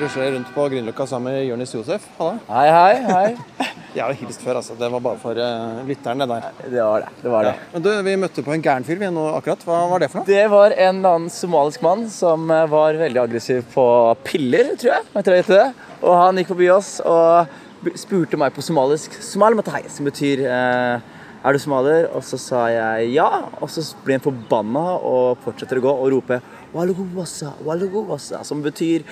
rusler jeg rundt på Grünerløkka sammen med Jonis Josef. Halla. Hei, hei, hei. Jeg har hilst før, altså. Det var bare for uh, lytteren, det der. Det var det. det, var det. Men du, Vi møtte på en gæren fyr vi nå akkurat. Hva var det for noe? Det var en eller annen somalisk mann som eh, var veldig aggressiv på piller, tror jeg. jeg tror jeg det. Og han gikk forbi oss og spurte meg på somalisk Somal matai, som betyr eh, er du somalier? Og så sa jeg ja. Og så ble han forbanna og fortsetter å gå og rope Walugowasa, walugowasa, som betyr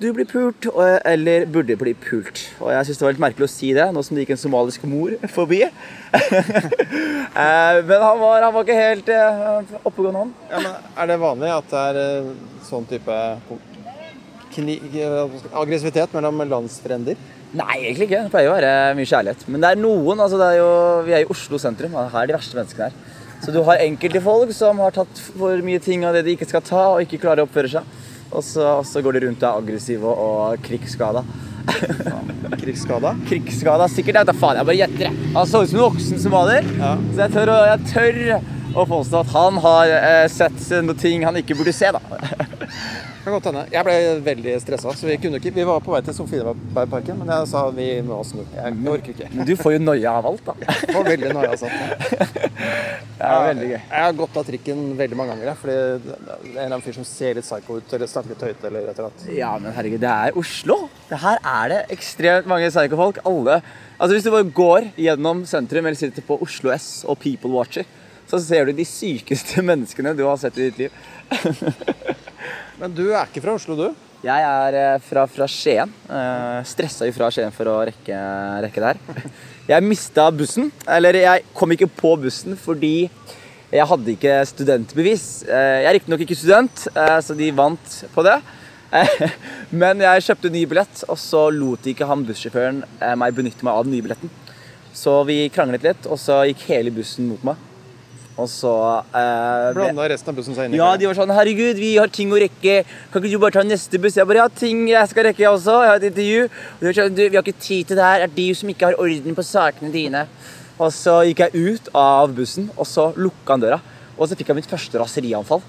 du blir pult, eller burde bli pult. Og jeg syns det var litt merkelig å si det, nå som det gikk en somalisk mor forbi. Eh, men han var, han var, ikke helt uh, oppegående, han. Ja, men er det vanlig at det er uh, sånn type aggressivitet mellom landsfrender? Nei, egentlig ikke. Det pleier å være mye kjærlighet. Men det er noen. altså det er jo, Vi er i Oslo sentrum, her er de verste menneskene her. Så du har enkelte folk som har tatt for mye ting av det de ikke skal ta, og ikke klarer å oppføre seg. Og så, og så går de rundt og er aggressive og, og krigsskada. krigsskada? Krigsskada, sikkert. Jeg vet da faen, jeg bare gjetter. Han så ut som en voksen somalier, ja. så jeg tør, jeg tør å påstå at han har eh, sett noe ting han ikke burde se, da. kan godt hende. Jeg ble veldig stressa, så vi kunne ikke Vi var på vei til Sofiebergparken, men jeg sa vi må snu. Jeg, orker ikke. Men du får jo noia av alt, da. Jeg får veldig noia av sånt. Det er veldig gøy. Jeg har gått av trikken veldig mange ganger, fordi det er en eller annen fyr som ser litt psycho ut eller snakker litt høyt eller et eller annet. Ja, men herregud, det er Oslo. Det her er det ekstremt mange psycho-folk. Alle Altså Hvis du bare går gjennom sentrum eller sitter på Oslo S og People Watcher, så ser du de sykeste menneskene du har sett i ditt liv. Men du er ikke fra Oslo, du? Jeg er eh, fra, fra Skien. Uh, stressa fra Skien for å rekke, rekke det her. Jeg mista bussen. Eller jeg kom ikke på bussen fordi jeg hadde ikke studentbevis. Jeg er riktignok ikke student, så de vant på det. Men jeg kjøpte ny billett, og så lot ikke han bussjåføren meg benytte meg av den nye billetten. Så vi kranglet litt, og så gikk hele bussen mot meg. Og så eh, Blanda resten av bussen seg inn i Ja, de var sånn 'Herregud, vi har ting å rekke. Kan ikke du bare ta neste buss?' Jeg bare 'Ja, ting jeg skal rekke, jeg også. Jeg har et intervju.' Og de var sånn, 'Vi har ikke tid til det her. Det er de som ikke har orden på sakene dine.' Og så gikk jeg ut av bussen, og så lukka han døra. Og så fikk jeg mitt første raserianfall.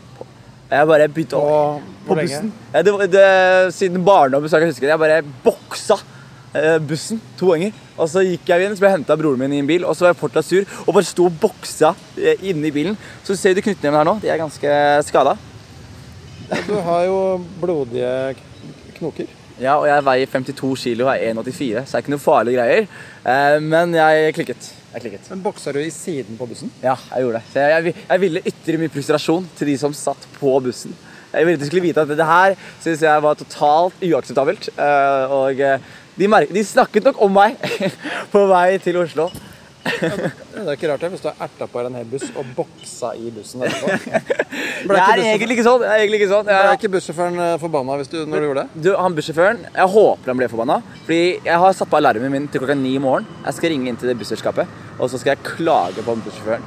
Jeg bare begynte å På bussen. Ja, det, det, siden barndommen så jeg husker det. Jeg bare boksa Eh, bussen to ganger. Og så gikk jeg inn, så ble jeg henta av broren min i en bil, og så var jeg fortsatt sur og bare sto og boksa inni bilen. Så ser du knyttnevene her nå. De er ganske skada. Du har jo blodige knoker. Ja, og jeg veier 52 kilo og er 1,84, så det er ikke noe farlige greier. Eh, men jeg klikket. jeg klikket. Men Boksa du i siden på bussen? Ja, jeg gjorde det. Så jeg, jeg ville ytre mye frustrasjon til de som satt på bussen. Jeg ville de skulle vite at det her syns jeg var totalt uakseptabelt. Og de, de, snakket nok om meg på vei til Oslo. Det er ikke rart det, hvis du har erta på en hel buss og boksa i bussen etterpå. Det er egentlig ikke sånn. Er egentlig ikke sånn. Jeg, ble ikke bussjåføren eh, forbanna du, når du gjorde det? Du, han bussjåføren, Jeg håper han ble forbanna. Fordi jeg har satt på alarmen min til klokka ni i morgen. Jeg skal ringe inn til det busselskapet, og så skal jeg klage på bussjåføren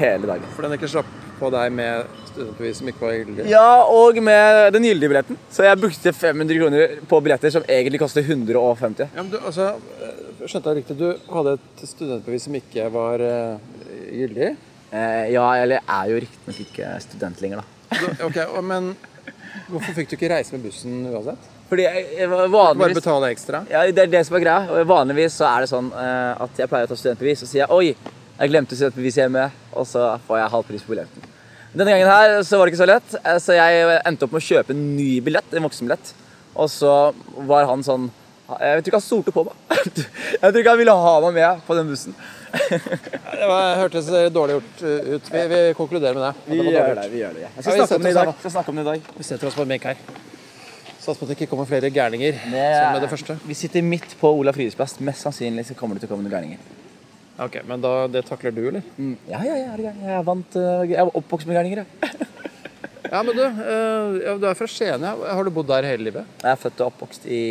hele dagen. For den ikke slapp på deg med studentbevis som ikke var gyldig? Ja, og med den gyldige billetten. Så jeg brukte 500 kroner på billetter som egentlig koster 150. Ja, men du, altså, eh, skjønte jeg riktig, du hadde et studentbevis som ikke var uh, gyldig? Eh, ja, eller jeg er jo riktignok ikke student lenger, da. Du, ok, Men hvorfor fikk du ikke reise med bussen uansett? Fordi jeg, jeg vanligvis... Bare betale ekstra? Ja, det er det som er greia. Vanligvis så er det sånn uh, at jeg pleier å ta studentbevis, og sier jeg, oi, jeg glemte studentbeviset hjemme, og så får jeg halv pris på billetten. Denne gangen her så var det ikke så lett, eh, så jeg endte opp med å kjøpe en ny billett, en voksenbillett. Og så var han sånn Jeg tror ikke han stolte på meg. Jeg tror ikke han ville ha meg med på den bussen. Det var, hørtes dårlig gjort ut. Vi, vi konkluderer med det. Vi gjør det. vi gjør det. Jeg skal, snakke om det i dag. skal snakke om det i dag. Vi setter oss på en benk her. Satser på at det ikke kommer flere gærninger som med det første. Vi sitter midt på Olav Frydes plass. Mest sannsynlig så kommer det til å komme noen gærninger. Ok, Men da, det takler du, eller? Mm, ja, ja, ja, jeg er vant eh, Jeg er oppvokst med gærninger, jeg. ja, men du, uh, du er fra Skien. Ja. Har du bodd der hele livet? Jeg er født og oppvokst i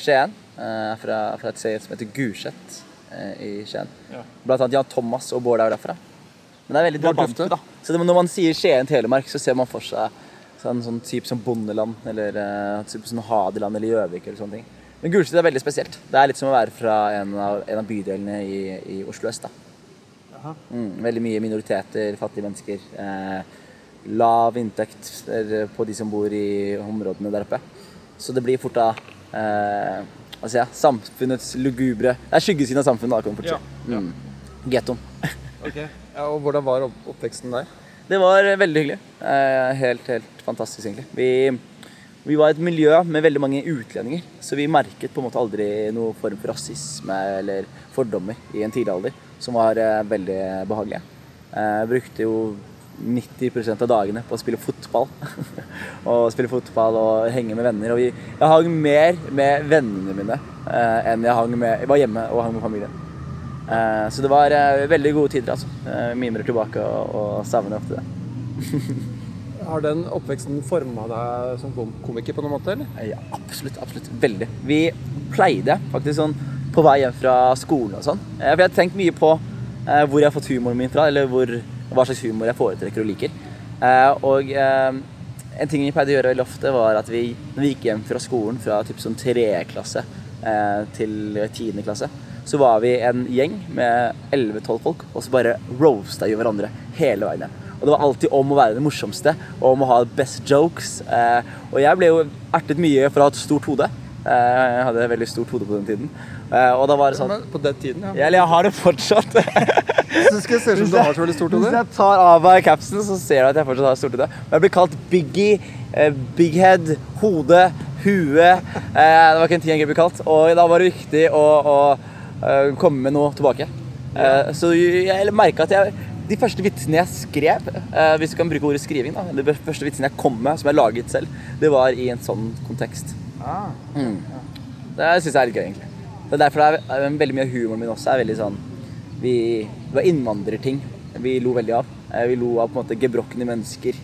Skien. Uh, fra, fra, et sted som heter Gulset i Skien. Ja. Blant annet Jan Thomas og Bård er derfra. Men det er veldig drabante, da. Så det, når man sier Skien Telemark, så ser man for seg sånn, sånn type som Bondeland, eller uh, type som Hadeland eller Gjøvik eller sånne ting. Men Gulset er veldig spesielt. Det er litt som å være fra en av, en av bydelene i, i, Oslo øst. Mm, veldig mye minoriteter, fattige mennesker. Eh, lav inntekt på de som bor i områdene der oppe. Så det blir fort da eh, altså ja, samfunnets lugubre Det er skyggesiden av samfunnet. da, kan man fort si. Mm. Gettoen. Ja, og hvordan var oppveksten der? Det var veldig hyggelig. Eh, helt, helt fantastisk, egentlig. Vi, vi var et miljø med veldig mange utlendinger, så vi merket på en måte aldri noen form for rasisme eller fordommer i en tidlig alder, som var eh, veldig behagelige. Eh, Jeg brukte jo 90% av dagene på å spille fotball. og spille fotball og henge med venner. Og vi, jeg hang mer med vennene mine eh, enn jeg hang med, jeg var hjemme og hang med familien. Eh, så det var eh, veldig gode tider, altså. Eh, mimrer tilbake og, og savner ofte det. Har den oppveksten forma deg som komiker på noen måte, eller? Ja, absolutt. absolutt, Veldig. Vi pleide faktisk sånn på vei hjem fra skolen og sånn. Eh, For jeg har tenkt mye på eh, hvor jeg har fått humoren min fra, eller hvor, hva slags humor jeg foretrekker og liker. Eh, og eh, en ting vi pleide å gjøre veldig ofte, var at vi, når vi gikk hjem fra skolen fra typ sånn tredjeklasse eh, til tiende klasse, så var vi en gjeng med 11-12 folk, og så bare roasta vi hverandre hele veien hjem. Og det var alltid om å være det morsomste, og om å ha best jokes. Eh, og jeg ble jo ertet mye for å ha et stort hode. Eh, jeg hadde et veldig stort hode på den tiden. Eh, og da var det sånn på den tiden, ja. Eller jeg har det fortsatt. Så skal jeg se ut som du har så veldig stort hode. Hvis jeg tar av meg capsen, så ser du at jeg fortsatt har stort hode. Men Jeg blir kalt Biggie, Bighead, Big Head, hode, hue. Det var ikke en ting jeg ble kalt. Og da var det viktig å, å komme med noe tilbake. Ja. så jeg merka at jeg de første vitsene jeg skrev, eh, hvis du kan bruke ordet skriving, da, de første vitsene jeg kom med, som jeg laget selv, det var i en sånn kontekst. Ah. Det syns jeg er litt gøy, egentlig. Det er derfor det er, er veldig mye av humoren min også er veldig sånn Vi, det var innvandrerting vi lo veldig av. Eh, Vi lo av på en måte gebrokne mennesker.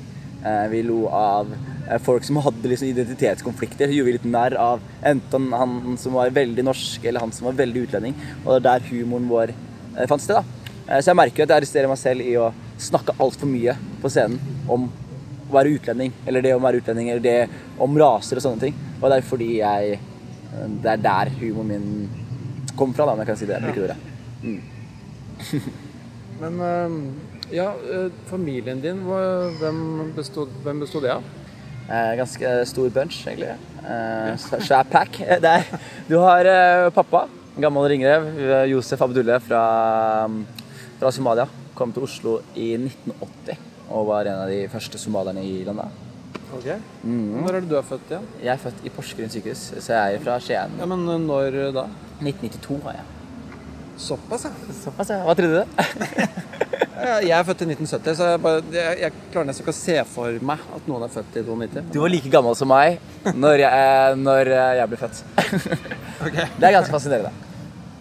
Eh, Vi lo av eh, folk som hadde liksom identitetskonflikter. Gjorde vi litt narr av enten han som var veldig norsk, eller han som var veldig utlending. Og det er der humoren vår eh, fant sted. da. Eh, Så jeg merker jo at jeg arresterer meg selv i å snakke altfor mye på scenen om å være utlending, eller det om å være utlending, eller det om raser og sånne ting. Og det er fordi jeg eh, Det er der humoren min kom fra, da, om jeg kan si det. Bruker ordet. Men eh, ja, familien din, hvem bestod, hvem bestod det av? Ganske stor bunch, egentlig. Svær pack. Du har pappa, gammel ringrev, Josef Abdulle fra, fra Somalia. Kom til Oslo i 1980 og var en av de første somalierne i landet. Ok. Når er det du er født igjen? Jeg er født i Porsgrunn sykehus, så jeg er fra Skien. Ja, men eh, når da? 1992 var jeg. Såpass, ja. Såpass, ja. Hva trodde du? Jeg er født i 1970, så jeg, bare, jeg, jeg klarer nesten ikke å se for meg at noen er født i 92. Du var like gammel som meg når jeg, eh, når jeg ble født. Ok. Det er ganske fascinerende.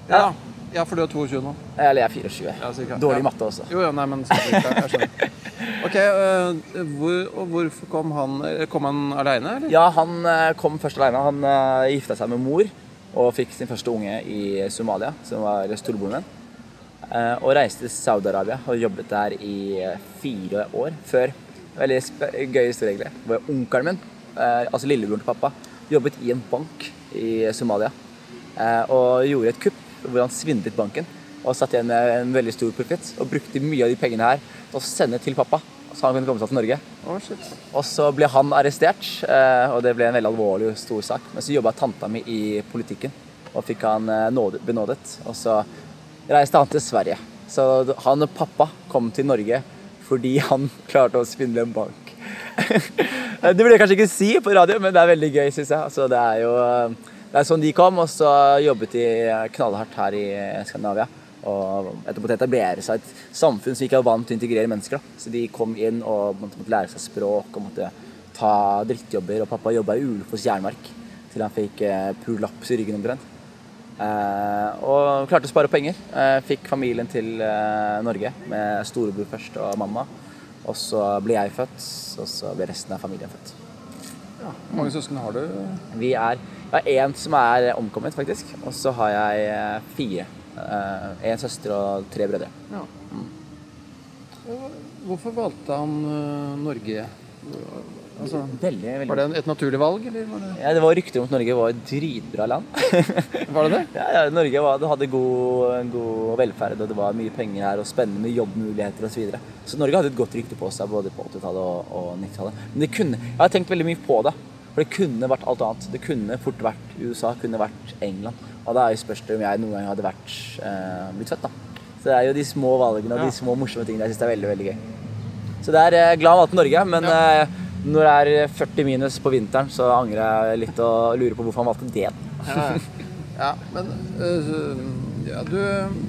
Ja. ja, for du er 22 nå. Eller jeg er 24. Ja, cirka. Dårlig Ja. matte også. Jo, ja, nei, men jeg skjønner. Ok, øh, hvor, og hvorfor kom han Kom han aleine, eller? Ja, han eh, kom først alene. Han uh, gifta seg med mor og fikk sin første unge i Somalia, som var storebroren min. Eh, og reiste til Saudi-Arabia og jobbet der i eh, fire år før. Veldig gøy historie, egentlig. Hvor onkelen min, eh, altså lillebroren til pappa, jobbet i en bank i Somalia. eh, og gjorde et kupp hvor han svindlet banken og satt igjen med en veldig stor profitt. Og brukte mye av de pengene her til å sende til pappa, så han kunne komme seg til Norge. Oh, shit. Og så ble han arrestert, eh, og det ble en veldig alvorlig og stor sak. Men så jobba tanta mi i politikken, og fikk han eh, benådet. Og så reiste han til Sverige. Så han og pappa kom til Norge fordi han klarte å svindle en bank. det burde jeg kanskje ikke si på radio, men det er veldig gøy, syns jeg. Altså, det er jo eh, det er sånn de kom, og så jobbet de knallhardt her i Skandinavia. Og etterpå til å etablere seg et samfunn som ikke er vant til å integrere mennesker. Da. Så de kom inn og måtte, måtte lære seg språk og måtte ta drittjobber. Og pappa jobba i Ulefoss jernverk til han fikk eh, prolaps i ryggen omtrent. Eh, og klarte å spare penger. Eh, fikk familien til eh, Norge med storebror først og mamma. Og så ble jeg født, og så ble resten av familien født. Hvor mange søsken har du? Vi er, jeg har én som er omkommet, faktisk. Og så har jeg eh, fire. Én En søster og tre brødre. Ja. Hvorfor valgte han øh, Norge? Altså, Veldig, veldig. var det et naturlig valg, eller var det, Ja, det var rykter om at Norge var et dritbra land. var det det? ja, ja, Norge var, det hadde god, god velferd, og det var mye penger her, og spennende jobbmuligheter osv. Så, videre. så Norge hadde et godt rykte på seg både på 80-tallet og, og 90-tallet. Men det kunne, jeg har tenkt veldig mye på det. For det kunne vært alt annet. Det kunne fort vært USA, kunne vært England. Og da er jo spørsmålet om jeg noen gang hadde vært eh, blitt født, da. Så det er jo de små valgene og Ja. de små morsomme tingene jeg syns er veldig, veldig gøy. Så det er eh, glad valgte Norge, men eh, når det er 40 minus på vinteren, så angrer jeg litt og lurer på hvorfor han valgte det. Ja, ja men øh, ja, du,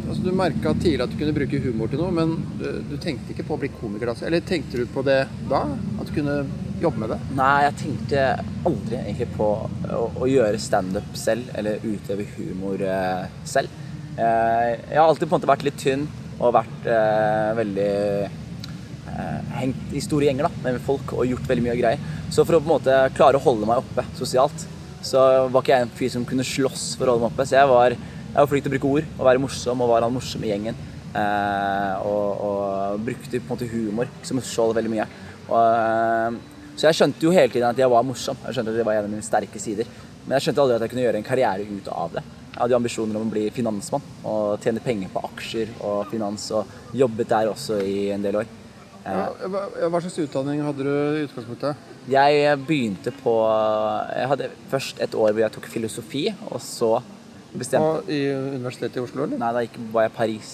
altså, du merka tidlig at du kunne bruke humor til noe, men du, du tenkte ikke på å bli komiker da? Eller tenkte du på det da? At du kunne jobbe med det? Nei, jeg tenkte aldri egentlig på å, å gjøre standup selv, eller utøve humor eh, selv. Eh, jeg har alltid på en måte vært litt tynn og vært eh, veldig eh, hengt i store gjenger da, med folk og gjort veldig mye greier. Så for å på en måte klare å holde meg oppe sosialt, så var ikke jeg en fyr som kunne slåss for å holde meg oppe. Så jeg var, jeg var flink til å bruke ord og være morsom og var han morsom i gjengen. Eh, og, og brukte på en måte humor som skjold veldig mye. Og, eh, så jeg skjønte jo hele tiden at jeg var morsom. Jeg skjønte at det var en av mine sterke sider. Men jeg skjønte aldri at jeg kunne gjøre en karriere ut av det. Jeg hadde jo ambisjoner om å bli finansmann og tjene penger på aksjer og finans, og jobbet der også i en del år. Eh, hva, hva slags utdanning hadde du i utgangspunktet? Jeg begynte på Jeg hadde først et år hvor jeg tok filosofi, og så bestemte Og I Universitetet i Oslo, eller? Nei, da gikk, var jeg i Paris.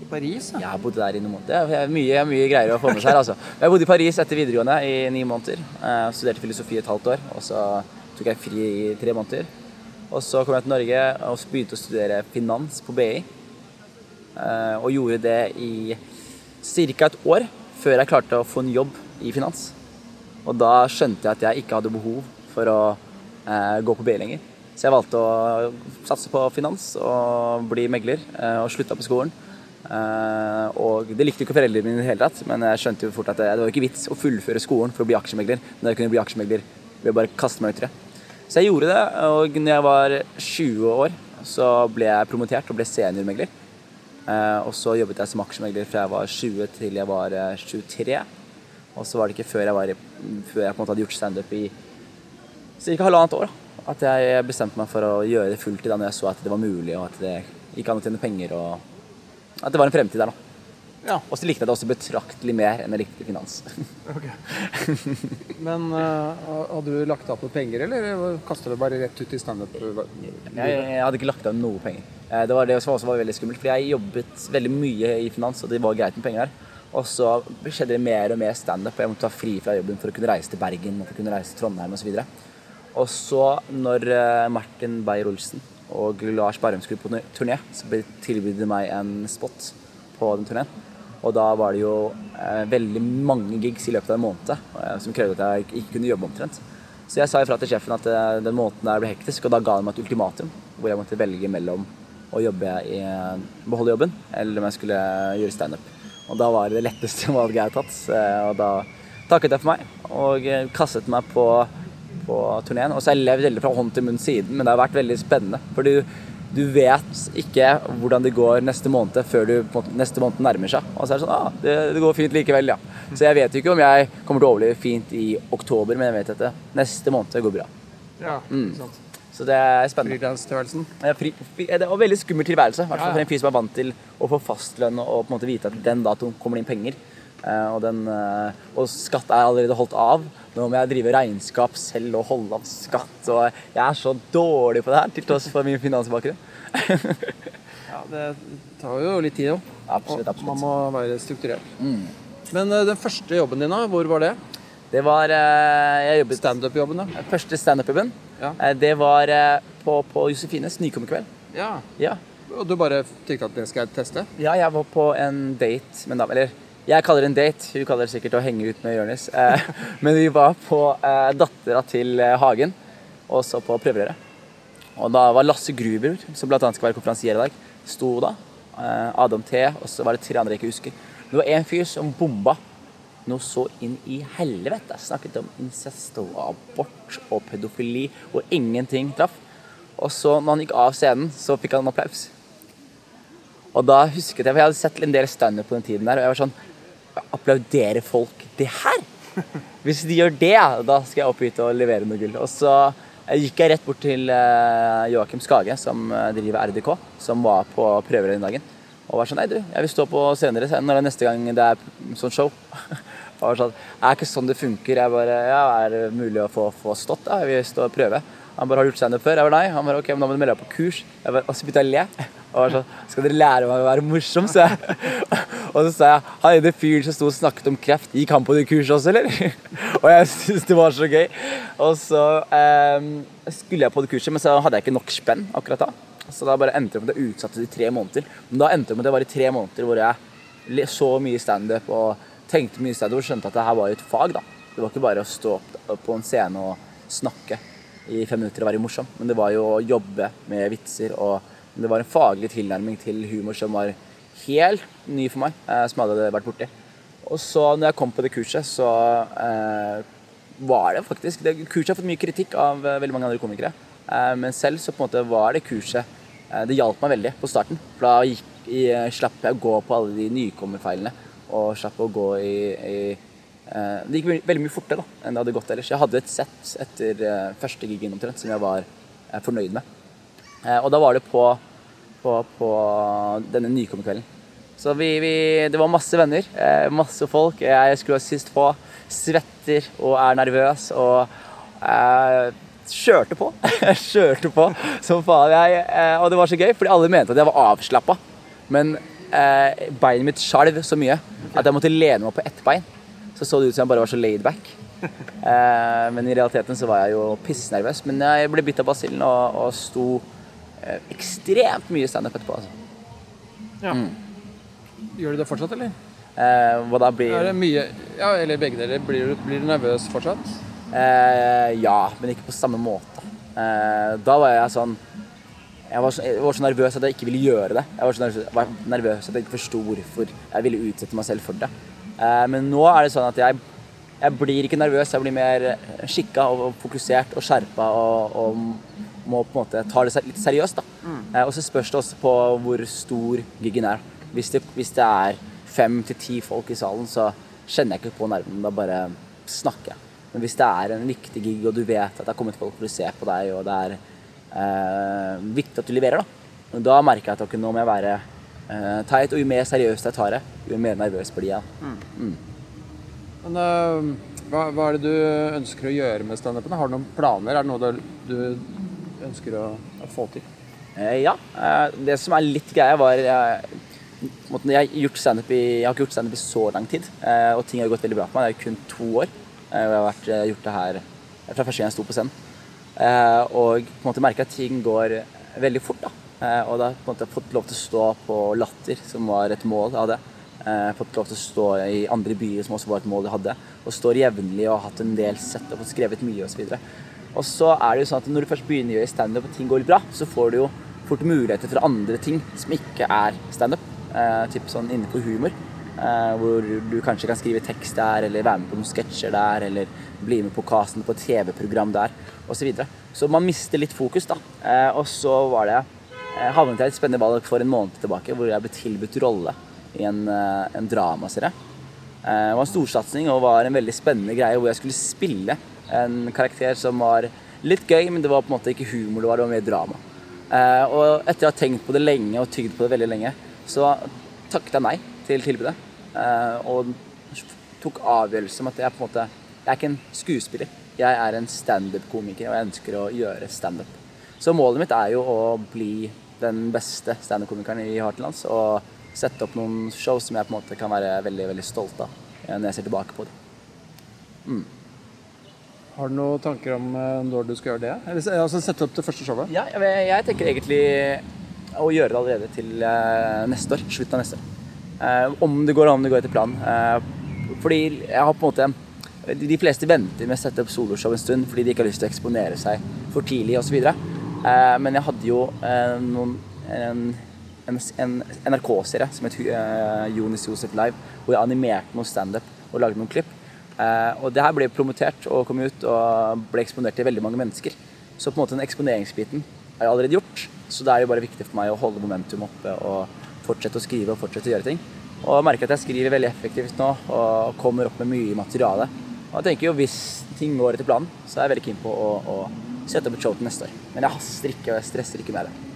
I Paris, ja. Jeg bodde der i noen måneder. Det er mye, mye greier å få med seg her, altså. Jeg bodde i Paris etter videregående i ni måneder. Jeg studerte filosofi et halvt år, og så tok jeg fri i tre måneder. Og så kom jeg til Norge og begynte å studere finans på BI. Eh, og gjorde det i ca. et år før jeg klarte å få en jobb i finans. Og da skjønte jeg at jeg ikke hadde behov for å eh, gå på BI lenger. Så jeg valgte å satse på finans og bli megler, eh, og slutta på skolen. Eh, og det likte ikke foreldrene mine i det hele tatt, men jeg skjønte jo fort at det, det var ikke vits å fullføre skolen for å bli aksjemegler, men jeg kunne bli aksjemegler ved å bare kaste meg ut i det. Så jeg gjorde det, og når jeg var 20 år, så ble jeg promotert og ble seniormegler. Eh, og så jobbet jeg som aksjemegler fra jeg var 20 til jeg var eh, 23. Og så var det ikke før jeg, var, i- før jeg på en måte hadde gjort standup i ca. halvannet år, at jeg bestemte meg for å gjøre det fulltid da når jeg så at det var mulig, og at det gikk an å tjene penger, og at det var en fremtid der, da. Ja. Og så likte jeg det også betraktelig mer enn jeg likte finans. Men uh, hadde du lagt av på penger, eller kastet du bare rett ut i standup? Jeg, jeg hadde ikke lagt av noe penger. Eh, Det var det som også var veldig skummelt, for jeg jobbet veldig mye i finans, og det var greit med penger der. Og så skjedde det mer og mer standup, og jeg måtte ta fri fra jobben for å kunne reise til Bergen og for å kunne reise til Trondheim osv. Og så, når eh, Martin Beyer-Olsen og Lars Berrum skulle på turné, så tilbød de meg en spot på den turneen. Og da var det jo eh, veldig mange gigs i løpet av en måned som krevde at jeg ikke kunne jobbe omtrent. Så jeg sa ifra til sjefen at den måneden der ble hektisk, og da ga han meg et ultimatum hvor jeg måtte velge mellom å jobbe i, beholde jobben eller om jeg skulle gjøre standup. Og da var det det letteste valget jeg hadde tatt, og da takket jeg for meg og eh, kastet meg på, på turneen. Og så har jeg levd veldig fra hånd til munn siden, men det har vært veldig spennende. For du, du vet ikke hvordan det går neste måned før du, måte, neste måned nærmer seg. Og så er det sånn ah, det, det går fint likevel, ja. Så jeg vet jo ikke om jeg kommer til å overleve fint i oktober, men jeg vet at det, neste måned går bra. Ja, mm. sant. Så det er spennende. Frilanstilværelsen. Ja, fri, det er en veldig skummel tilværelse. i hvert fall Ja. For en fyr som er vant til å få fastlønn og på en måte vite at den datoen kommer det inn penger. Eh, og, den, eh, og skatt er allerede holdt av. Nå må jeg drive regnskap selv og holde av skatt. Og jeg er så dårlig på det her, til tross for min finansbakgrunn. Ja, det tar jo litt tid òg. Absolutt, absolutt. Man må være strukturert. Men øh, den første jobben din, da, hvor var det? Det var eh, Jeg jobbet Standup-jobben, da? Første standup-jobben. Ja. Eh, det var eh, på, på Josefines nykommerkveld. Ja. Ja. Og du bare tenkte at det skal jeg teste? Ja, jeg var på en date med en dame. Eller jeg kaller det en date, hun kaller det sikkert å henge ut med Jonis. Eh, men vi var på dattera til Hagen, og så på prøverøret. Og da var Lasse Gruber, som bl.a. skal være konferansier i dag, sto da. Adam T, og så var det tre andre jeg ikke husker. Det var en fyr som bomba noe så inn i helvete. Snakket om incest og abort og pedofili, og ingenting traff. Og så, når han gikk av scenen, så fikk han en applaus. Og da husket jeg, for jeg hadde sett en del standup på den tiden der, og jeg var sånn Applauderer folk det her? Hvis de gjør det, da skal jeg opp hit og levere noe gull. Og så eh, gikk jeg rett bort til eh, Joakim Skage, som eh, driver RDK, som var på prøver den dagen. Og var sånn Nei, du, jeg vil stå på senere, når det er neste gang det er sånn show. Var sånn, det er ikke sånn det funker. Jeg bare, ja, er det mulig å få, få stått da? Jeg vil stå og prøve. Han bare, har gjort standup før? Jeg bare, nei. Han bare, ok, men da må du melde deg på kurs. Jeg bare, og så begynte jeg å le. Og var sånn, skal dere lære meg å være morsom, sa jeg. Og så sa jeg, han ene fyren som sto og snakket om kreft, gikk han på det kurset også, eller? Og jeg syntes det var så gøy. Og så eh, skulle jeg på det kurset, men så hadde jeg ikke nok spenn akkurat da. Så da bare endte det med at jeg utsatte det i tre måneder. Men da endte det med at det var i tre måneder hvor jeg så mye standup og tenkte mye sted og skjønte at det her var et fag, da. Det var ikke bare å stå opp på en scene og snakke i fem minutter og være morsom, men det var jo å jobbe med vitser og det var en faglig tilnærming til humor som var helt ny for meg, eh, som hadde vært borti. Og så når jeg kom på det kurset, så eh, var det faktisk det, Kurset har fått mye kritikk av eh, veldig mange andre komikere. Eh, men selv så på en måte var det kurset eh, Det hjalp meg veldig på starten. For da gikk, i, slapp jeg å gå på alle de nykommerfeilene. Og slapp å gå i, i eh, Det gikk veldig, mye fortere da, enn det hadde gått ellers. Jeg hadde et sett etter eh, første gigen omtrent som jeg var eh, fornøyd med. Eh, og da var det på, på, på denne nykommerkvelden. Så vi, vi, det var masse venner, eh, masse folk. Jeg skulle ha sist på. Svetter og er nervøs og kjørte på. Jeg kjørte på som faen. Jeg, og det var så gøy, fordi alle mente at jeg var avslappa. Men eh, beinet mitt skjalv så mye at jeg måtte lene meg på ett bein. Så så det ut som jeg bare var så laid back. Eh, men i realiteten så var jeg jo pissnervøs. Men jeg ble bitt av basillen og, og sto eh, ekstremt mye standup etterpå. Altså. Gjør du det fortsatt, eller? Eh, hva da blir Er det mye Ja, eller begge deler. Blir blir du nervøs fortsatt? Eh, ja, men ikke på samme måte. Eh, da var jeg sånn jeg var, så, jeg var så nervøs at jeg ikke ville gjøre det. Jeg var så nervøs, var nervøs at jeg ikke forsto hvorfor jeg ville utsette meg selv for det. Eh, men nå er det sånn at jeg, jeg blir ikke nervøs, jeg blir mer skikka og, og fokusert og skjerpa og, og må på en måte ta det litt seriøst. da. Eh, og så spørs det også på hvor stor giggen er. Hvis det, hvis det er fem til ti folk i salen, så kjenner jeg ikke på nervene. Da bare snakker jeg. Men hvis det er en viktig gig, og du vet at det har kommet folk for å se på deg, og det er eh, viktig at du leverer, da, da merker jeg at okay, nå må jeg være eh, teit. Og jo mer seriøst jeg tar det, jo mer nervøs blir jeg. Men uh, hva, hva er det du ønsker å gjøre med standupen? Har du noen planer? Er det noe du, du ønsker å, å få til? Eh, ja. Eh, det som er litt greia, var eh, på jeg, har gjort stand-up i, jeg har ikke gjort standup i så lang tid, eh, og ting har gått veldig bra for meg. Det er kun to år. eh, og jeg har vært, eh, gjort det her fra første gang jeg sto på scenen. Eh, og på en måte merker at ting går veldig fort. da. Eh, og da på en måte fått lov til å stå på Latter, som var et mål av det. Eh, fått lov til å stå i andre byer, som også var et mål jeg hadde. Og står jevnlig og har hatt en del sett og fått skrevet mye osv. Og så er det jo sånn at når du først begynner å gjøre standup og ting går litt bra, så får du jo fort muligheter for andre ting som ikke er standup. Eh, typ sånn innenfor humor. Eh, hvor du kanskje kan skrive tekst der, eller være med på noen sketsjer der, eller bli med på casten på TV-program der, osv. Så, videre. så man mister litt fokus, da. Eh, og så var det jeg havnet jeg i et spennende valg for en måned tilbake, hvor jeg ble tilbudt rolle i en, eh, en dramaserie. Eh, Det var en storsatsing og var en veldig spennende greie hvor jeg skulle spille en karakter som var litt gøy, men det var på en måte ikke humor, det var, det var mer drama. Eh, Og etter å ha tenkt på det lenge og tygd på det veldig lenge, så takket jeg nei til tilbudet. Eh, Og tok avgjørelse om at jeg på en måte Jeg er ikke en skuespiller. Jeg er en standup-komiker, og jeg ønsker å gjøre standup. Så målet mitt er jo å bli den beste standup-komikeren i Hartlands. Og sette opp noen show som jeg på en måte kan være veldig veldig stolt av eh, når jeg ser tilbake på det. Har du noen tanker om øh, når du skal gjøre det? Eller altså, sette opp det første showet? Ja, jeg, jeg tenker egentlig å gjøre det allerede til eh, neste år. Slutten av neste år. Eh, om det går, om det går etter planen. Eh, fordi jeg har på en måte de, fleste venter med å sette opp soloshow en stund fordi de ikke har lyst til å eksponere seg for tidlig osv. Eh, men jeg hadde jo eh, noen, en, en, en NRK-serie som het Jonis Josef Live, hvor jeg animerte noe standup og lagde noen klipp. Og det her ble promotert og kom ut og ble eksponert til veldig mange mennesker. Så på en måte den eksponeringsbiten er jo allerede gjort. Så da er det jo bare viktig for meg å holde momentum oppe og fortsette å skrive og fortsette å gjøre ting. Og jeg merker at jeg skriver veldig effektivt nå og kommer opp med mye materiale. Og jeg tenker jo hvis ting går etter planen, så er jeg veldig keen på å, å sette opp et show til neste år. Men jeg haster ikke og jeg stresser ikke med det.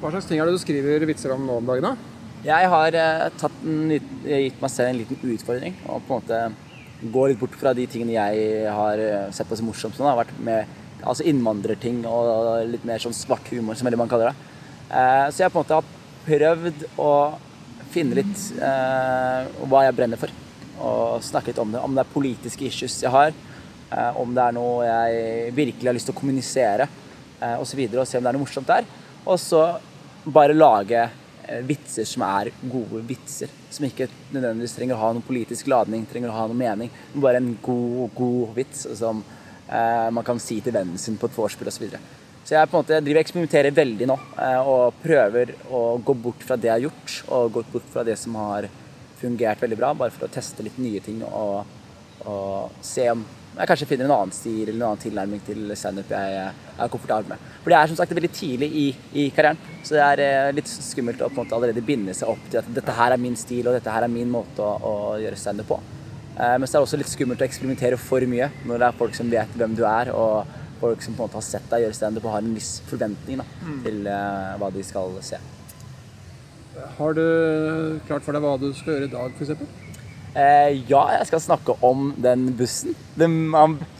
Hva slags ting er det du skriver vitser om nå om dagen? da? Jeg har eh, en, gitt meg selv en liten utfordring og på en måte gå litt bort fra de tingene jeg har eh, sett på som morsomt. Sånn, har vært med altså innvandrerting og litt mer sånn svart humor, som veldig mange kaller det. Eh, så jeg har på en måte har prøvd å finne litt eh, hva jeg brenner for. Og snakke litt om det. Om det er politiske issues jeg har, eh, om det er noe jeg virkelig har lyst til å kommunisere eh, osv. Og, så og se om det er noe morsomt der. Og så bare lage eh, vitser som er gode vitser. Som ikke nødvendigvis trenger å ha noen politisk ladning, trenger å ha noen mening. Bare en god, god vits som eh, man kan si til vennen sin på et vorspiel osv. Så, så jeg måte driver og eksperimenterer veldig nå eh, og prøver å gå bort fra det jeg har gjort, og gå bort fra det som har fungert veldig bra, bare for å teste litt nye ting og, og se om jeg kanskje finner en annen stil eller en annen tilnærming til standup jeg er komfortabel med. For det er som sagt veldig tidlig i, i karrieren, så det er eh, litt skummelt å på en måte allerede binde seg opp til at dette her er min stil og dette her er min måte å, å gjøre standup på. Eh, mens det er også litt skummelt å eksperimentere for mye når det er folk som vet hvem du er, og folk som på en måte har sett deg gjøre standup og har en viss forventning da, Mm. til uh, hva de skal se. Har du klart for deg hva du skal gjøre i dag, f.eks.? Eh, ja, jeg skal snakke om den bussen. Den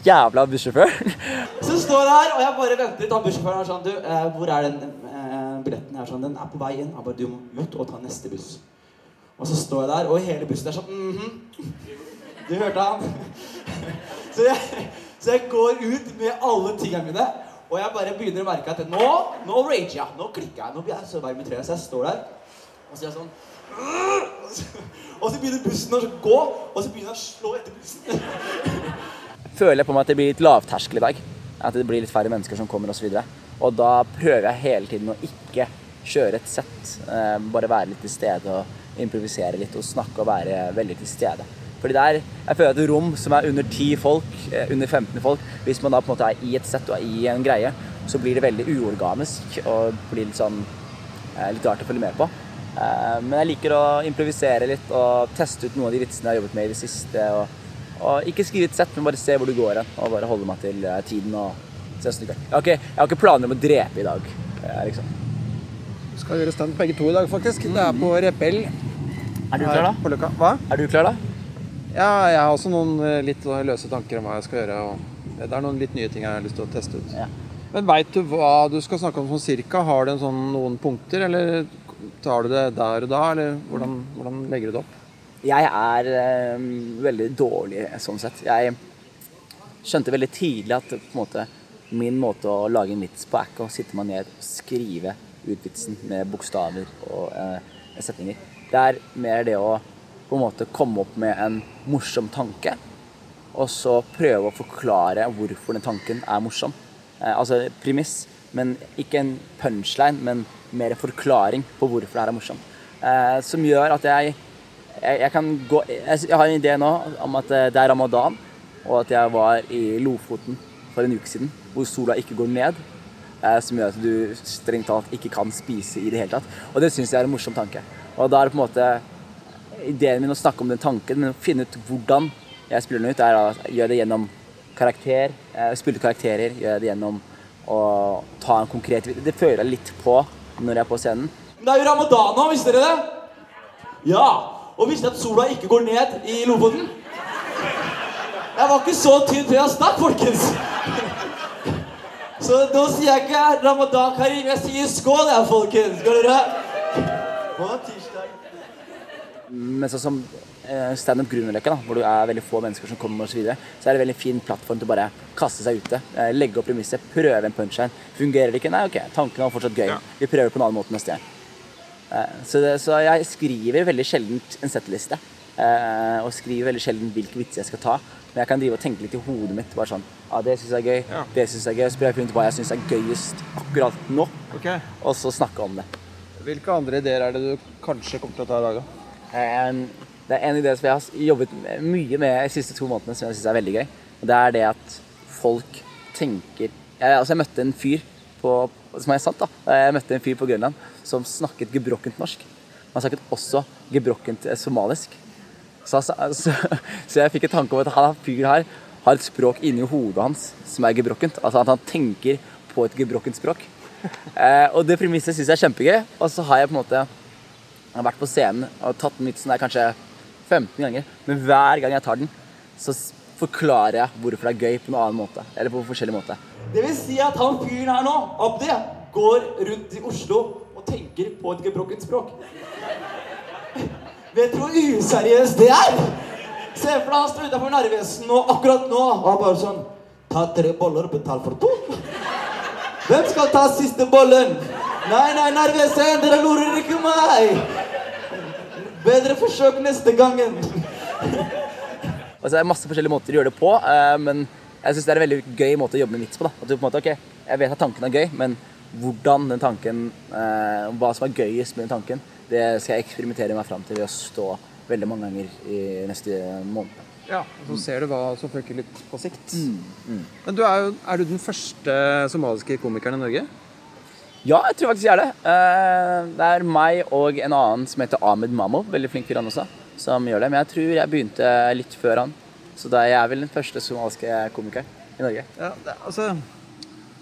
jævla bussjåføren. Så står jeg her, og jeg bare venter litt. han bussjåføren er sånn Du, eh, hvor er den eh, billetten? Jeg er sånn, Den er på vei inn. Jeg bare Du må ut og ta neste buss. Og så står jeg der, og hele bussen er sånn mm -hmm. Du hørte han? Så jeg, så jeg går ut med alle tingene mine, og jeg bare begynner å merke at nå, nå rager jeg. Nå klikker jeg. Nå blir jeg så varm i trøya. Så jeg står der, og så er jeg sånn og så, begynner bussen å gå, og så begynner jeg å slå etter bussen. føler jeg på meg at det blir litt lavterskel i dag. At det blir litt færre mennesker som kommer osv. Og, så og da prøver jeg hele tiden å ikke kjøre et sett. Eh, bare være litt til stede og improvisere litt og snakke og være veldig til stede. Fordi der, jeg føler at et rom som er under 10 folk, eh, under 15 folk, hvis man da på en måte er i et sett og er i en greie, så blir det veldig uorganisk og blir litt sånn eh, litt rart å følge med på. Eh, Men jeg liker å improvisere litt og teste ut noen av de vitsene jeg har jobbet med i det siste. Og, og ikke skrive et sett, men bare se hvor du går hen. Og bare holde meg til tiden. og se hvordan det går. Jeg har, ikke, jeg har ikke planer om å drepe i dag. liksom. Vi skal gjøre stand begge to i dag, faktisk. Det er på Rebell. Er du klar, da? På Løkka. Hva? Er du klar, da? Ja, jeg har også noen eh, litt løse tanker om hva jeg skal gjøre. Og det er noen litt nye ting jeg har lyst til å teste ut. Ja. Men veit du hva du skal snakke om sånn cirka? Har du sånn, noen punkter, eller tar du det der og da? Eller hvordan, hvordan legger du det opp? Jeg er øh, veldig dårlig sånn sett. Jeg skjønte veldig tidlig at måte, min måte å lage en vits på er ikke å sitte meg ned og skrive ut vitsen med bokstaver og øh, setninger. Det er mer det å på en måte komme opp med en morsom tanke, og så prøve å forklare hvorfor den tanken er morsom. Eh, altså premiss, men ikke en punchline, men mer en forklaring på hvorfor det her er morsomt. Eh, som gjør at jeg jeg, jeg kan gå jeg, har en idé nå om at eh, det er ramadan, og at jeg var i Lofoten for en uke siden, hvor sola ikke går ned. Som gjør at du strengt talt ikke kan spise i det hele tatt. Og det syns jeg er en morsom tanke. Og da er det på en måte ideen min å snakke om den tanken, men å finne ut hvordan jeg spiller den ut, er å gjøre det gjennom karakter. eh, Spille karakterer, gjøre det gjennom å ta en konkret Det føler jeg litt på når jeg er på scenen. Men det er jo ramadan nå, visste dere det? Ja. Og visste dere at sola ikke går ned i Lofoten? Jeg var ikke så tynn før jeg stakk, folkens. Så nå sier jeg ikke ramadan karim, jeg sier skål, jeg, folkens. Skal dere? På tirsdag. Men sånn som eh, standup Grünerløkka, hvor du er veldig få mennesker som kommer osv., så, videre, så er det en veldig fin plattform til å bare kaste seg ute. Eh, legge opp premisset, prøve en punchline. Fungerer det ikke? Nei, ok, tanken var fortsatt gøy. Vi prøver på en annen måte neste gang. Eh, så, det, så jeg skriver veldig sjelden en settliste. Eh, og skriver veldig sjelden hvilke vitser jeg skal ta. Men jeg kan drive og tenke litt i hodet mitt. bare sånn, ja, Det syns jeg er gøy. Ja. Det synes jeg er gøy. Så prøver jeg å finne ut hva jeg syns er gøyest akkurat nå, okay. og så snakke om det. Hvilke andre ideer er det du kanskje kommer til å ta i dag, da? En, det er en idé som jeg har jobbet mye med de siste to månedene, som jeg syns er veldig gøy. Og det er det at folk tenker jeg, Altså, jeg møtte en fyr på Som er sant, da. Jeg møtte en fyr på Grønland som snakket gebrokkent norsk. Han snakket også gebrokkent eh, somalisk. Så, så, så, så jeg fikk en tanke om at han fyren her har et språk inni hodet hans som er gebrokkent. Altså at han tenker på et gebrokkent språk. Eh, og det premisset syns jeg er kjempegøy. Og så har jeg på en måte jeg har vært på scenen og tatt den vitsen der kanskje 15 ganger. Men hver gang jeg tar den, så forklarer jeg hvorfor det er gøy på en annen måte. Eller på forskjellig måte. Det vil si at han fyren her nå, Abdi, går rundt i Oslo og tenker på et gebrokkent språk. Vet du hvor useriøst det er? Se for deg han står utafor Narvesen nå, akkurat nå, og bare sånn Ta tre boller og betal for to. Hvem skal ta siste bollen? Nei, nei, Narvesen, dere lurer ikke meg. Bedre forsøk neste gangen. Altså, det er masse forskjellige måter å gjøre det på, eh, men jeg syns det er en veldig gøy måte å jobbe med vits på. da. At du på en måte, ok, Jeg vet at tanken er gøy, men hvordan den tanken, eh, hva som er gøyest med den tanken, det skal jeg eksperimentere meg fram til ved å stå veldig mange ganger i neste måned. Ja, og så ser du hva som funker litt på sikt. Men du er, jo, er du den første somaliske komikeren i Norge? Ja, jeg tror faktisk jeg er det. Eh, Det er meg og en annen som heter Ahmed Mammo, veldig flink fyr han også, som gjør det. Men jeg tror jeg begynte litt før han. Så da er jeg vel den første somaliske komikeren i Norge. Ja, det, altså,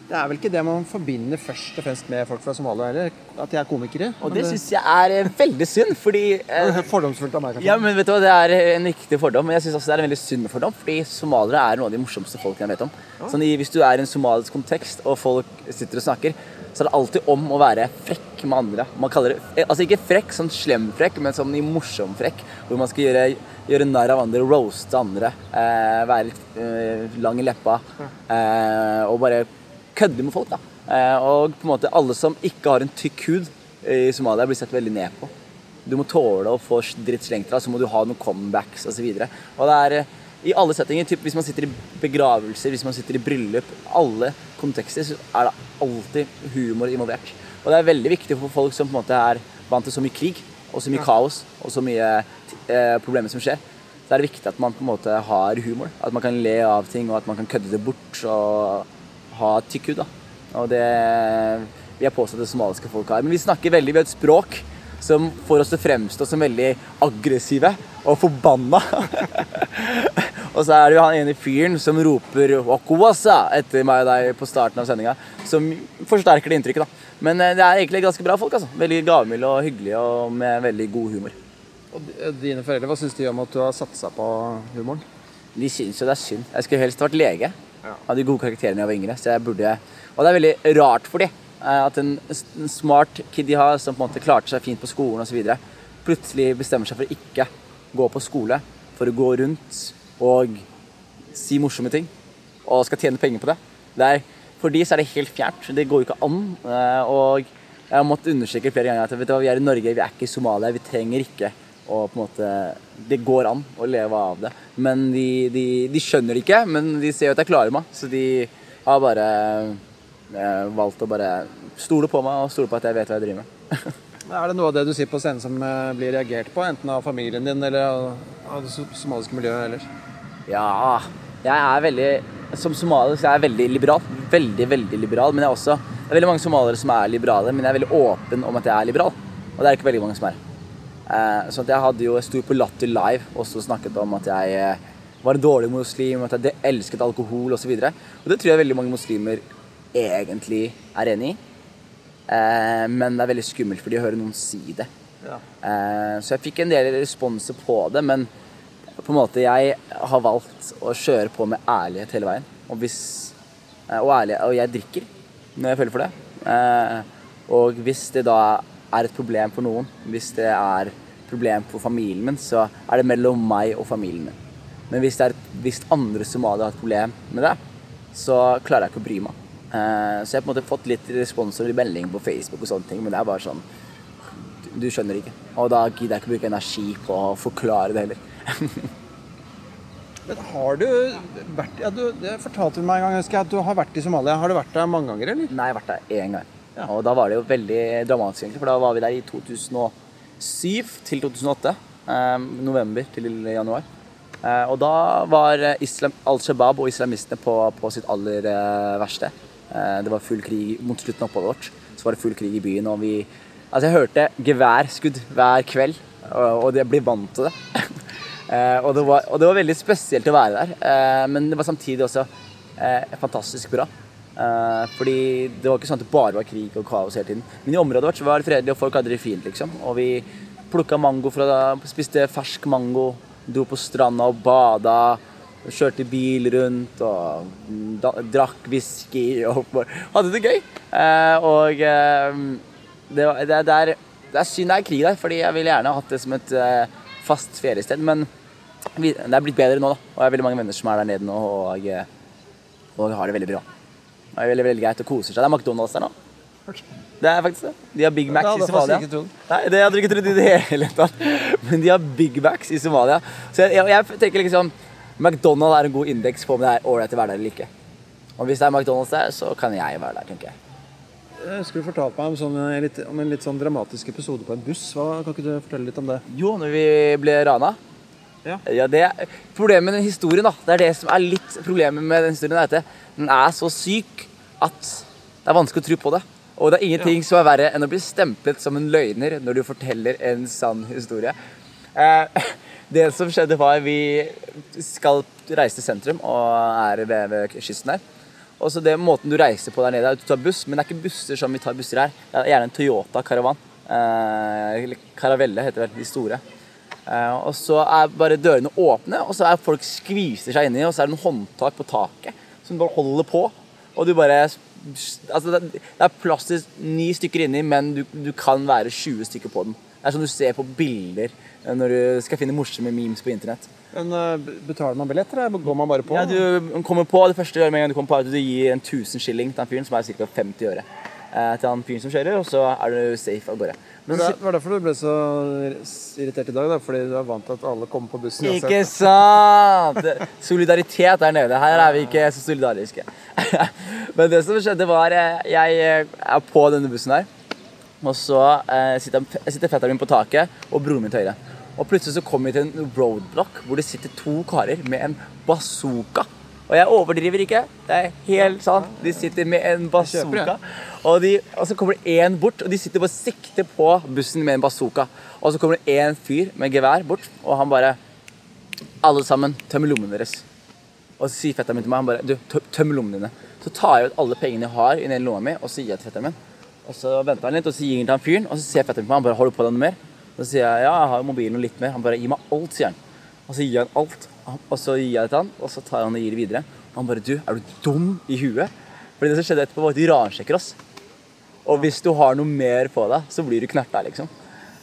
det er vel ikke det man forbinder først og fremst med folk fra Somalia heller, at de er komikere. Og det, det syns jeg er eh, veldig synd, fordi eh, fordomsfullt av meg, kanskje. Ja, men vet du hva, Det er en riktig fordom, men jeg synes også det er en veldig synd fordom. Fordi somaliere er noen av de morsomste folkene jeg vet om. Sånn Hvis du er i en somalisk kontekst og folk sitter og snakker, så er det alltid om å være frekk med andre. Man kaller det, eh, altså Ikke frekk, sånn slem frekk, men sånn i morsom frekk. Hvor man skal gjøre, gjøre narr av andre, roaste andre, eh, være litt eh, lang i leppa. Eh, og bare kødde med folk. da. Eh, og på en måte alle som ikke har en tykk hud i Somalia, blir sett veldig ned på. Du må tåle å få dritt slengt deg, så må du ha noen comebacks osv. Og, og det er eh, i alle settinger, typ, hvis man sitter i begravelser, hvis man sitter i bryllup, alle kontekster, så er det alltid humor involvert. Og det er veldig viktig for folk som på en måte er vant til så mye krig, og så mye kaos, og så mye eh, problemer som skjer. Så er det viktig at man på en måte har humor. At man kan le av ting, og at man kan kødde det bort og ha tykk hud. da. Og det vil jeg påstå det somaliske folk har. Men vi snakker veldig ved et språk som får oss til å fremstå som veldig aggressive og forbanna. og så er det jo han ene fyren som roper 'Wakuwasa' etter meg og deg på starten av sendinga, som forsterker det inntrykket. da. Men eh, det er egentlig ganske bra folk. altså. Veldig gavmilde og hyggelige og med veldig god humor. Og dine foreldre, hva syns de om at du har satsa på humoren? De syns jo det er synd. Jeg skulle helst vært lege. Hadde gode karakterer da jeg var yngre. Så jeg burde... Og det er veldig rart for dem at en, en smart kid de har, som på en måte klarte seg fint på skolen osv., plutselig bestemmer seg for å ikke gå på skole, for å gå rundt og si morsomme ting, og skal tjene penger på det. det er, for de så er det helt fjernt. Det går jo ikke an. eh, Og jeg har måttet understreke flere ganger at vet du hva, vi er i Norge, vi er ikke i Somalia. Vi trenger ikke å på en måte Det går an å leve av det. Men de, de, de skjønner det ikke, men de ser jo at jeg klarer meg. Så de har bare eh, valgt å bare stole på meg og stole på at jeg vet hva jeg driver med. Er det noe av det du sier på scenen som eh, blir reagert på, enten av familien din eller av, det somaliske miljøet ellers? Ja, jeg er veldig Som somalier så er jeg veldig liberal. Veldig, veldig liberal. Men jeg er også Det er veldig mange somaliere som er liberale, men jeg er veldig åpen om at jeg er liberal. Og det er ikke veldig mange som er. Eh, at jeg hadde jo Jeg sto på Latter Live også og snakket om at jeg eh, var en dårlig muslim, at jeg elsket alkohol osv. Og, så og det tror jeg veldig mange muslimer egentlig er enig i. Eh, men det er veldig skummelt for de å høre noen si det. Eh, så jeg fikk en del responser på det, men på en måte jeg har valgt å kjøre på med ærlighet hele veien. Og, hvis, eh, og, ærlig, og jeg drikker når jeg føler for det. Eh, og hvis det da er et problem for noen, hvis det er et problem for familien min, så er det mellom meg og familien min. Men hvis, det er, hvis andre somaliere har et problem med det, så klarer jeg ikke å bry meg. Eh, så jeg har på en måte fått litt responser i meldinger på Facebook og sånne ting, men det er bare sånn du, skjønner ikke. Og da gidder jeg ikke bruke energi på å forklare det heller. Men har du vært ja, du, Det fortalte du meg en gang, husker jeg, at du har vært i Somalia. Har du vært der mange ganger, eller? Nei, jeg har vært der én gang. Og da var det jo veldig dramatisk, egentlig. For da var vi der i 2007 til 2008. Eh, november til januar. Eh, og da var islam, Al Shabaab og islamistene på, på sitt aller eh, verste. Eh, det var full krig mot slutten av oppholdet vårt. Så var det full krig i byen, og vi Altså, jeg hørte geværskudd hver kveld, og, og jeg blir vant til det. Eh, og, det var, og det var veldig spesielt å være der, eh, men det var samtidig også eh, fantastisk bra. Fordi det var ikke sånn at det bare var krig og kaos hele tiden. Men i området vårt så var det fredelig, og folk hadde det fint, liksom. Og vi plukka mango fra Spiste fersk mango, dro på stranda og bada. Kjørte bil rundt og da, drakk whisky og hadde det gøy. Og det, det, det, er, det er synd det er krig der, fordi jeg ville gjerne hatt det som et fast feriested. Men det er blitt bedre nå, da. Og jeg har veldig mange venner som er der nede nå og, eh, og har det veldig bra. Det er veldig, veldig greit og koser seg. Det er McDonald's der nå. Det er faktisk det. De har Big Macs i Somalia. faktisk ikke trodd. Nei, det hadde du ikke trodd i det hele tatt. Men de har Big Macs i Somalia. Så jeg, jeg, jeg tenker liksom McDonald's er en god indeks på om det er ålreit å være der eller ikke. Og hvis det er McDonald's der, så kan jeg være der, tenker jeg. Jeg husker du fortalte meg om, sånn, en litt, om en litt sånn dramatisk episode på en buss. Hva, kan ikke du fortelle litt om det? Jo, når vi ble rana. Ja. det, problemet med den historien, da, det er det som er litt problemet med den historien, er at den er så syk at det er vanskelig å tro på det. Og det er ingenting som er verre enn å bli stemplet som en løgner når du forteller en sann historie. Eh, det som skjedde, var vi skal reise til sentrum og er ved, ved kysten her. Og så det Måten du reiser på der nede, er at du tar buss, men det er ikke busser som vi tar busser her. Det er gjerne en Toyota Caravan. Eh, Caravelle heter det de store. Eh, og så er bare dørene åpne, og så er folk skviser seg inni, og så er det noen håndtak på taket som bare holder på. Og du bare Altså, det, er plass til ni stykker inni, men du, du kan være 20 stykker på den. Det er sånn du ser på bilder eh, når du skal finne morsomme memes på internett. Men eh, Betaler man billetter, eller går man bare på? Ja, du kommer på det første med en gang du kommer på, at du gir en 1000 shilling til han fyren, som er ca. 50 øre. Eh, Til han fyren som kjører, og så er du safe av gårde. Men da, var derfor du ble så irritert i dag? da, Fordi du er vant til at alle kommer på bussen? uansett. Ikke sant! Solidaritet der nede. Her er vi ikke så solidariske. Men det som skjedde, var eh, Jeg er på denne bussen her. Og så eh, sitter, sitter fetteren min på taket og broren min til høyre. Og plutselig så kommer vi til en roadblock hvor det sitter to karer med en bazooka. Og jeg overdriver ikke. Det er helt sant. De sitter med en bazooka. Og, de, og så kommer det én bort, og de sitter bare sikter på bussen med en bazooka. Og så kommer det én fyr med gevær bort, og han bare Alle sammen, tøm lommene deres. Og så sier fetteren min til meg han bare, du, tø- tøm lommene dine. Så tar jeg ut alle pengene jeg har i den lomma mi, og så gir jeg til fetteren min. Og så venter han litt, og så gir han til han fyren, og så ser fetteren på meg, han bare, har du på deg noe mer? Og så sier jeg, ja, jeg har mobilen og litt mer. Han bare, gi meg alt, sier han. Og så gir han alt, og så gir jeg det til han, og så tar han og gir det videre. Og han bare, du, er du dum i huet? Fordi det som skjedde etterpå var at de ransjekker oss. Og hvis du har noe mer på deg, så blir du knerta, liksom.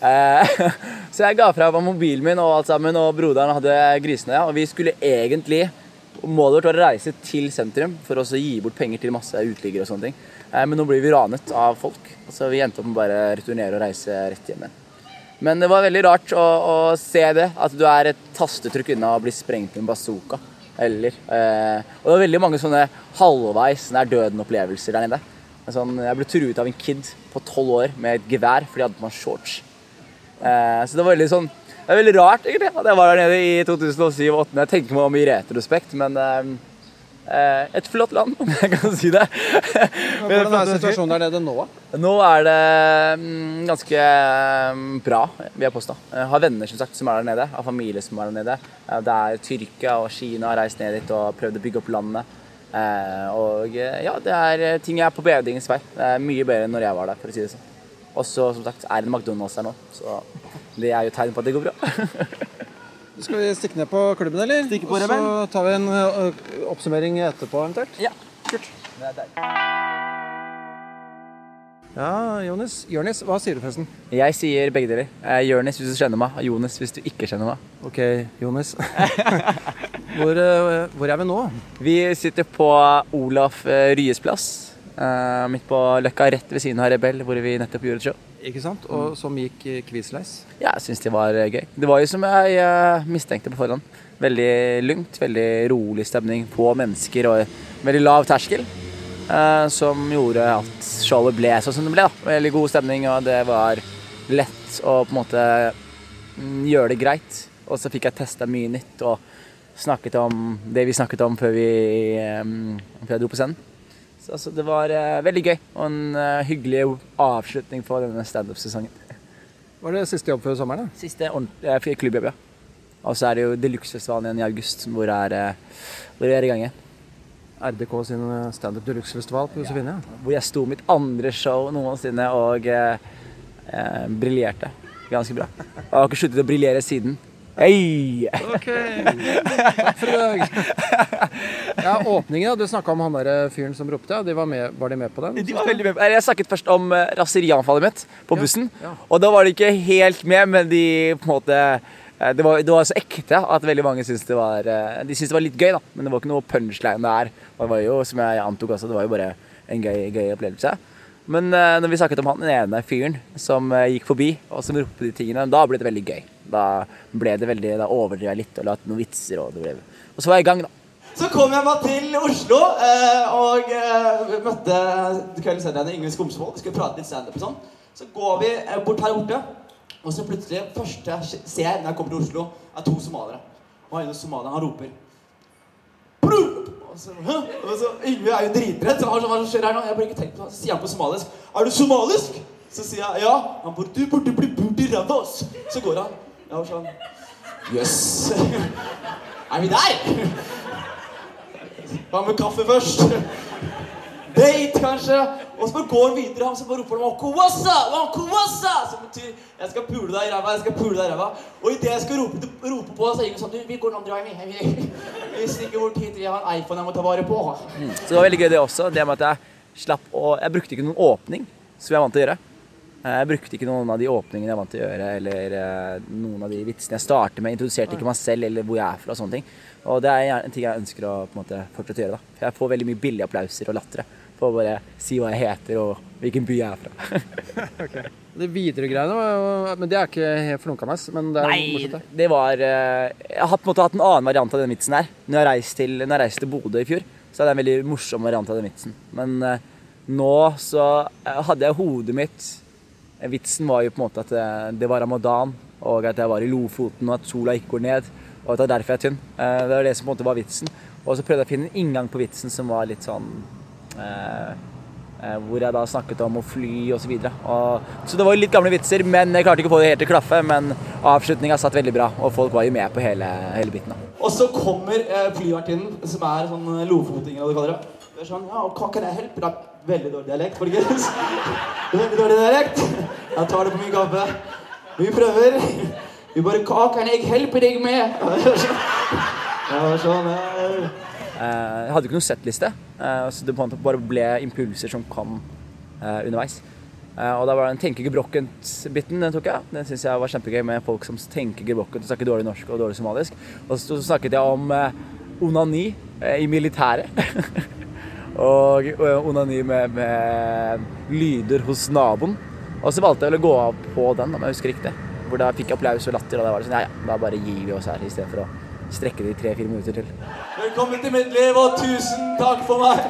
Eh, så jeg ga fra meg mobilen min og alt sammen, og broderen hadde grisene. Ja, og vi skulle egentlig Målet vårt var å reise til sentrum for å gi bort penger til masse uteliggere og sånne ting. Eh, men nå blir vi ranet av folk, så vi endte opp med bare returnere og reise rett hjem igjen. Men det var veldig rart å, å se det, at du er et tastetrykk unna å bli sprengt med en bazooka. Eller, eh, og det var veldig mange sånne halvveis nær døden-opplevelser der nede. Sånn, jeg ble truet av en kid på tolv år med et gevær fordi jeg hadde på meg shorts. Eh, så det var veldig sånn Det er veldig rart egentlig at jeg var der nede i 2007-2008. Jeg tenker meg om i retrospekt, men eh, et flott land, om jeg kan si det. Hvordan er situasjonen der nede nå? Nå er det mm, ganske mm, bra, vil jeg påstå. Jeg har venner som sagt som er der nede, har familie som er der nede. Eh, Det er Tyrkia og Kina har reist ned dit og prøvd å bygge opp landet. Eh, Og eh, ja, det er ting jeg er på bedringens vei. Det er mye bedre enn når jeg var der, for å si det sånn. Og så som sagt er det McDonald's her nå, så det er jo tegn på at det går bra. Skal vi stikke ned på klubben, eller? Stikke på, Og Rebell. Så tar vi en oppsummering etterpå, eventuelt. ja, kult. Det er deilig. Ja, Jonis. Jonis, hva sier du forresten? Jeg sier begge deler. Eh, Jonis hvis du kjenner meg, og Jonis hvis du ikke kjenner meg. Ok, Jonis. hvor, hvor er vi nå? Vi sitter på Olaf eh, Ryes plass, eh, midt på Løkka, rett ved siden av Rebell, hvor vi nettopp gjorde et show. Ikke sant? Og som gikk eh, quizleis. Ja, jeg syns det var eh, gøy. Det var jo som jeg eh, mistenkte på forhånd. Veldig lugnt, veldig rolig stemning. på mennesker og veldig lav terskel. som gjorde at showet ble sånn som det ble. da. Veldig god stemning, og det var lett å på en måte mm, gjøre det greit. Og så fikk jeg testa mye nytt og snakket om det vi snakket om før vi før jeg dro på scenen. Så altså, det var uh, veldig gøy og en uh, hyggelig avslutning på denne standup-sesongen. Var det siste jobb før sommeren? da? Siste ordentlig uh, klubbjobb, ja. Og så er det jo Deluxe-festivalen igjen i august, hvor, er, eh, hvor jeg er i gang igjen. RDK sin standup deluxe-festival på Josefine. Ja. Hvor jeg sto mitt andre show noensinne og eh, eh, briljerte ganske bra. Og jeg har ikke sluttet å briljere siden. Hei! Ok, takk for i dag. Ja, åpningen. Du snakka om han der fyren som ropte. Ja. De var, med, var de med på den? De var veldig med. på- Jeg snakket først om eh, raserianfallet mitt på bussen. ja. Og da var de ikke helt med, men de på en måte eh, det var, det var så ekte at veldig mange syntes det var eh, De syntes det var litt gøy, da. Men det var ikke noe punchline der. Det var jo, som jeg antok også, det var jo bare en gøy, gøy opplevelse. Men eh, når vi snakket om han den ene fyren som eh, gikk forbi, og som ropte de tingene, da ble det veldig gøy. Da ble det veldig, da overdrev jeg litt og la noen vitser, og det ble Og så var jeg i gang, da. Så kom jeg meg til Oslo eh, og eh, møtte kveldens headliner Ingrid Skomsvold. Skulle prate litt standup og sånn. Så går vi eh, bort her borte, og så plutselig første jeg ser når jeg kommer til Oslo, er to somaliere. Og en av somalierne han roper Og så, Yngve er jo dritredd. Så han hva skjer her nå? Jeg bare ikke tenkt på. Så sier han på somalisk Er du somalisk? Så sier jeg ja. Han bare Du burde bli burt i ræva, ass. Så går han. Jeg var sånn Jøss. Er vi der? Hva med kaffe først? Date, kanskje? Og så går han videre, og som bare roper han 'Wankowassa! Wankowassa!' Som betyr 'Jeg skal pule deg i ræva', jeg skal pule deg i ræva. Og idet jeg skal rope, rope på, så er han sånn 'Du, vi går den andre veien, vi. Vi, vi stikker bort hit, vi har en iPhone jeg må ta vare på'. Så det var veldig gøy det også. Det med at jeg slapp å Jeg brukte ikke noen åpning som jeg er vant til å gjøre. Eh, Jeg brukte ikke noen av de åpningene jeg er vant til å gjøre, eller eh, noen av de vitsene jeg starter med. Introduserte ikke meg selv eller hvor jeg er fra og sånne ting. Og det er en ting jeg ønsker å på en måte fortsette å gjøre. da. For jeg får veldig mye billige applauser og latter for å bare si hva jeg heter og hvilken by jeg er fra. Det videre greiene Men det er ikke helt flunkende, men det er Nei, morsomt, det. det var eh, Jeg har på en måte hatt en annen variant av den vitsen her. Når jeg reiste til, når jeg reiste til Bodø i fjor, så hadde jeg en veldig morsom variant av den vitsen. Men nå så hadde jeg hodet mitt Vitsen var jo på en måte at eh, det var ramadan, og at jeg var i Lofoten, og at sola ikke går ned, og at det er derfor jeg er tynn. Eh, Det var det som på en måte var vitsen. Og så prøvde jeg å finne en inngang på vitsen som var litt sånn eh, eh, hvor jeg da snakket om å fly osv. Så, videre. Og- så det var jo litt gamle vitser, men jeg klarte ikke å få det helt til å klaffe. Men avslutninga satt veldig bra, og folk var jo med på hele, hele biten. da. Og så kommer eh, flyvertinnen, som er sånn eh, eller hva de kaller det. Det er sånn, ja, og hva kan jeg hjelpe deg? Veldig dårlig dialekt, folkens. Veldig dårlig dialekt. Jeg tar det på min kaffe. Vi prøver. Vi bare, kan jeg hjelpe deg med? Jeg sånn, eh, Jeg hadde ikke noe settliste, eh, så det bare ble impulser som kom eh, underveis. Og da var den tenke gebrokkent-biten den tok jeg. Den syns jeg var kjempegøy med folk som tenker gebrokkent og snakker dårlig norsk og dårlig somalisk. Og så snakket jeg om onani i militæret. og eh, onani med, med lyder hos naboen. Og så valgte jeg å gå av på den, om jeg husker riktig. Hvor da fikk jeg applaus og latter, og da var det sånn ja ja, da bare gir vi oss her i stedet for å strekke det i tre-fire minutter til. velkommen til mitt liv, og tusen takk for meg.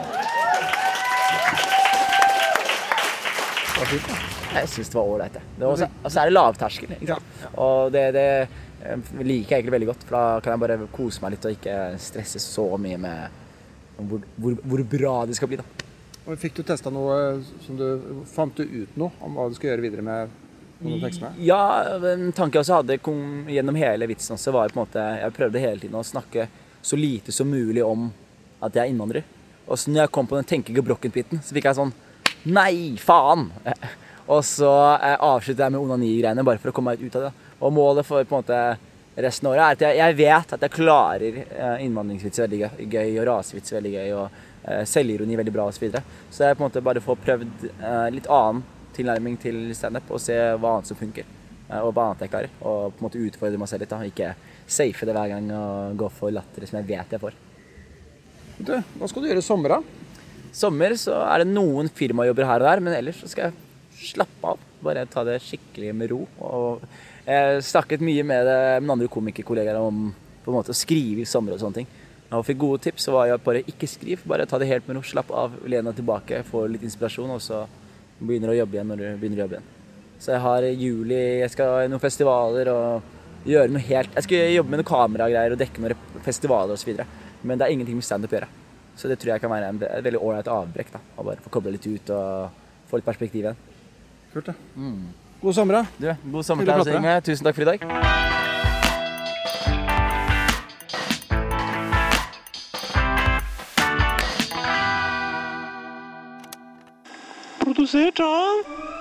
Det var fint, da. Jeg syns det var ålreit. det. Og så er det lavterskel. ikke sant? Og det, det eh, liker jeg egentlig veldig godt, for da kan jeg bare kose meg litt og ikke stresse så mye med hvor, hvor, hvor bra det skal bli. da. Og Fikk du testa noe som du Fant du ut noe om hva du skal gjøre videre med noen tekstene? Ja, en tanke jeg også hadde kom gjennom hele vitsen også, var på en måte Jeg prøvde hele tiden å snakke så lite som mulig om at jeg er innvandrer. Og så når jeg kom på den tenke gebrokken-biten, så fikk jeg sånn Nei, faen! Og så eh, avsluttet jeg med onani-greiene, bare for å komme meg ut av det. Og målet for på en måte resten av året er at jeg, jeg vet at jeg klarer eh, innvandringsvitser veldig gøy, og rasevits veldig gøy, og eh, selvironi veldig bra osv. Så, videre. så jeg på en måte bare får prøvd eh, litt annen tilnærming til standup og se hva annet som funker. Og hva annet jeg klarer. Og på en måte utfordre meg selv litt. da, Ikke safe det hver gang og gå for latter som jeg vet jeg får. Du, hva skal du gjøre i sommer, da? Sommer så er det noen firmajobber her og der, men ellers så skal jeg slappe av. Bare ta det skikkelig med ro. Og jeg snakket mye med det- andre komikerkollegaer om på en måte å skrive i sommer og sånne ting. Og fikk gode tips, så var jeg bare ikke skriv. Bare ta det helt med ro. Slapp av, len deg tilbake, få litt inspirasjon, og så begynner du å jobbe igjen når du begynner å jobbe igjen. Så jeg har juli Jeg skal i noen festivaler og gjøre noe helt Jeg skal jobbe med noen kameragreier og dekke noen festivaler osv. Men det er ingenting med standup å gjøre. Så det tror jeg kan være en, et veldig ålreit avbrekk. da, Å bare få kobla litt ut og få litt perspektiv igjen. Kult, det. God sommer, da. Du, God sommer til deg, Inge. Tusen takk for i dag. Produsert av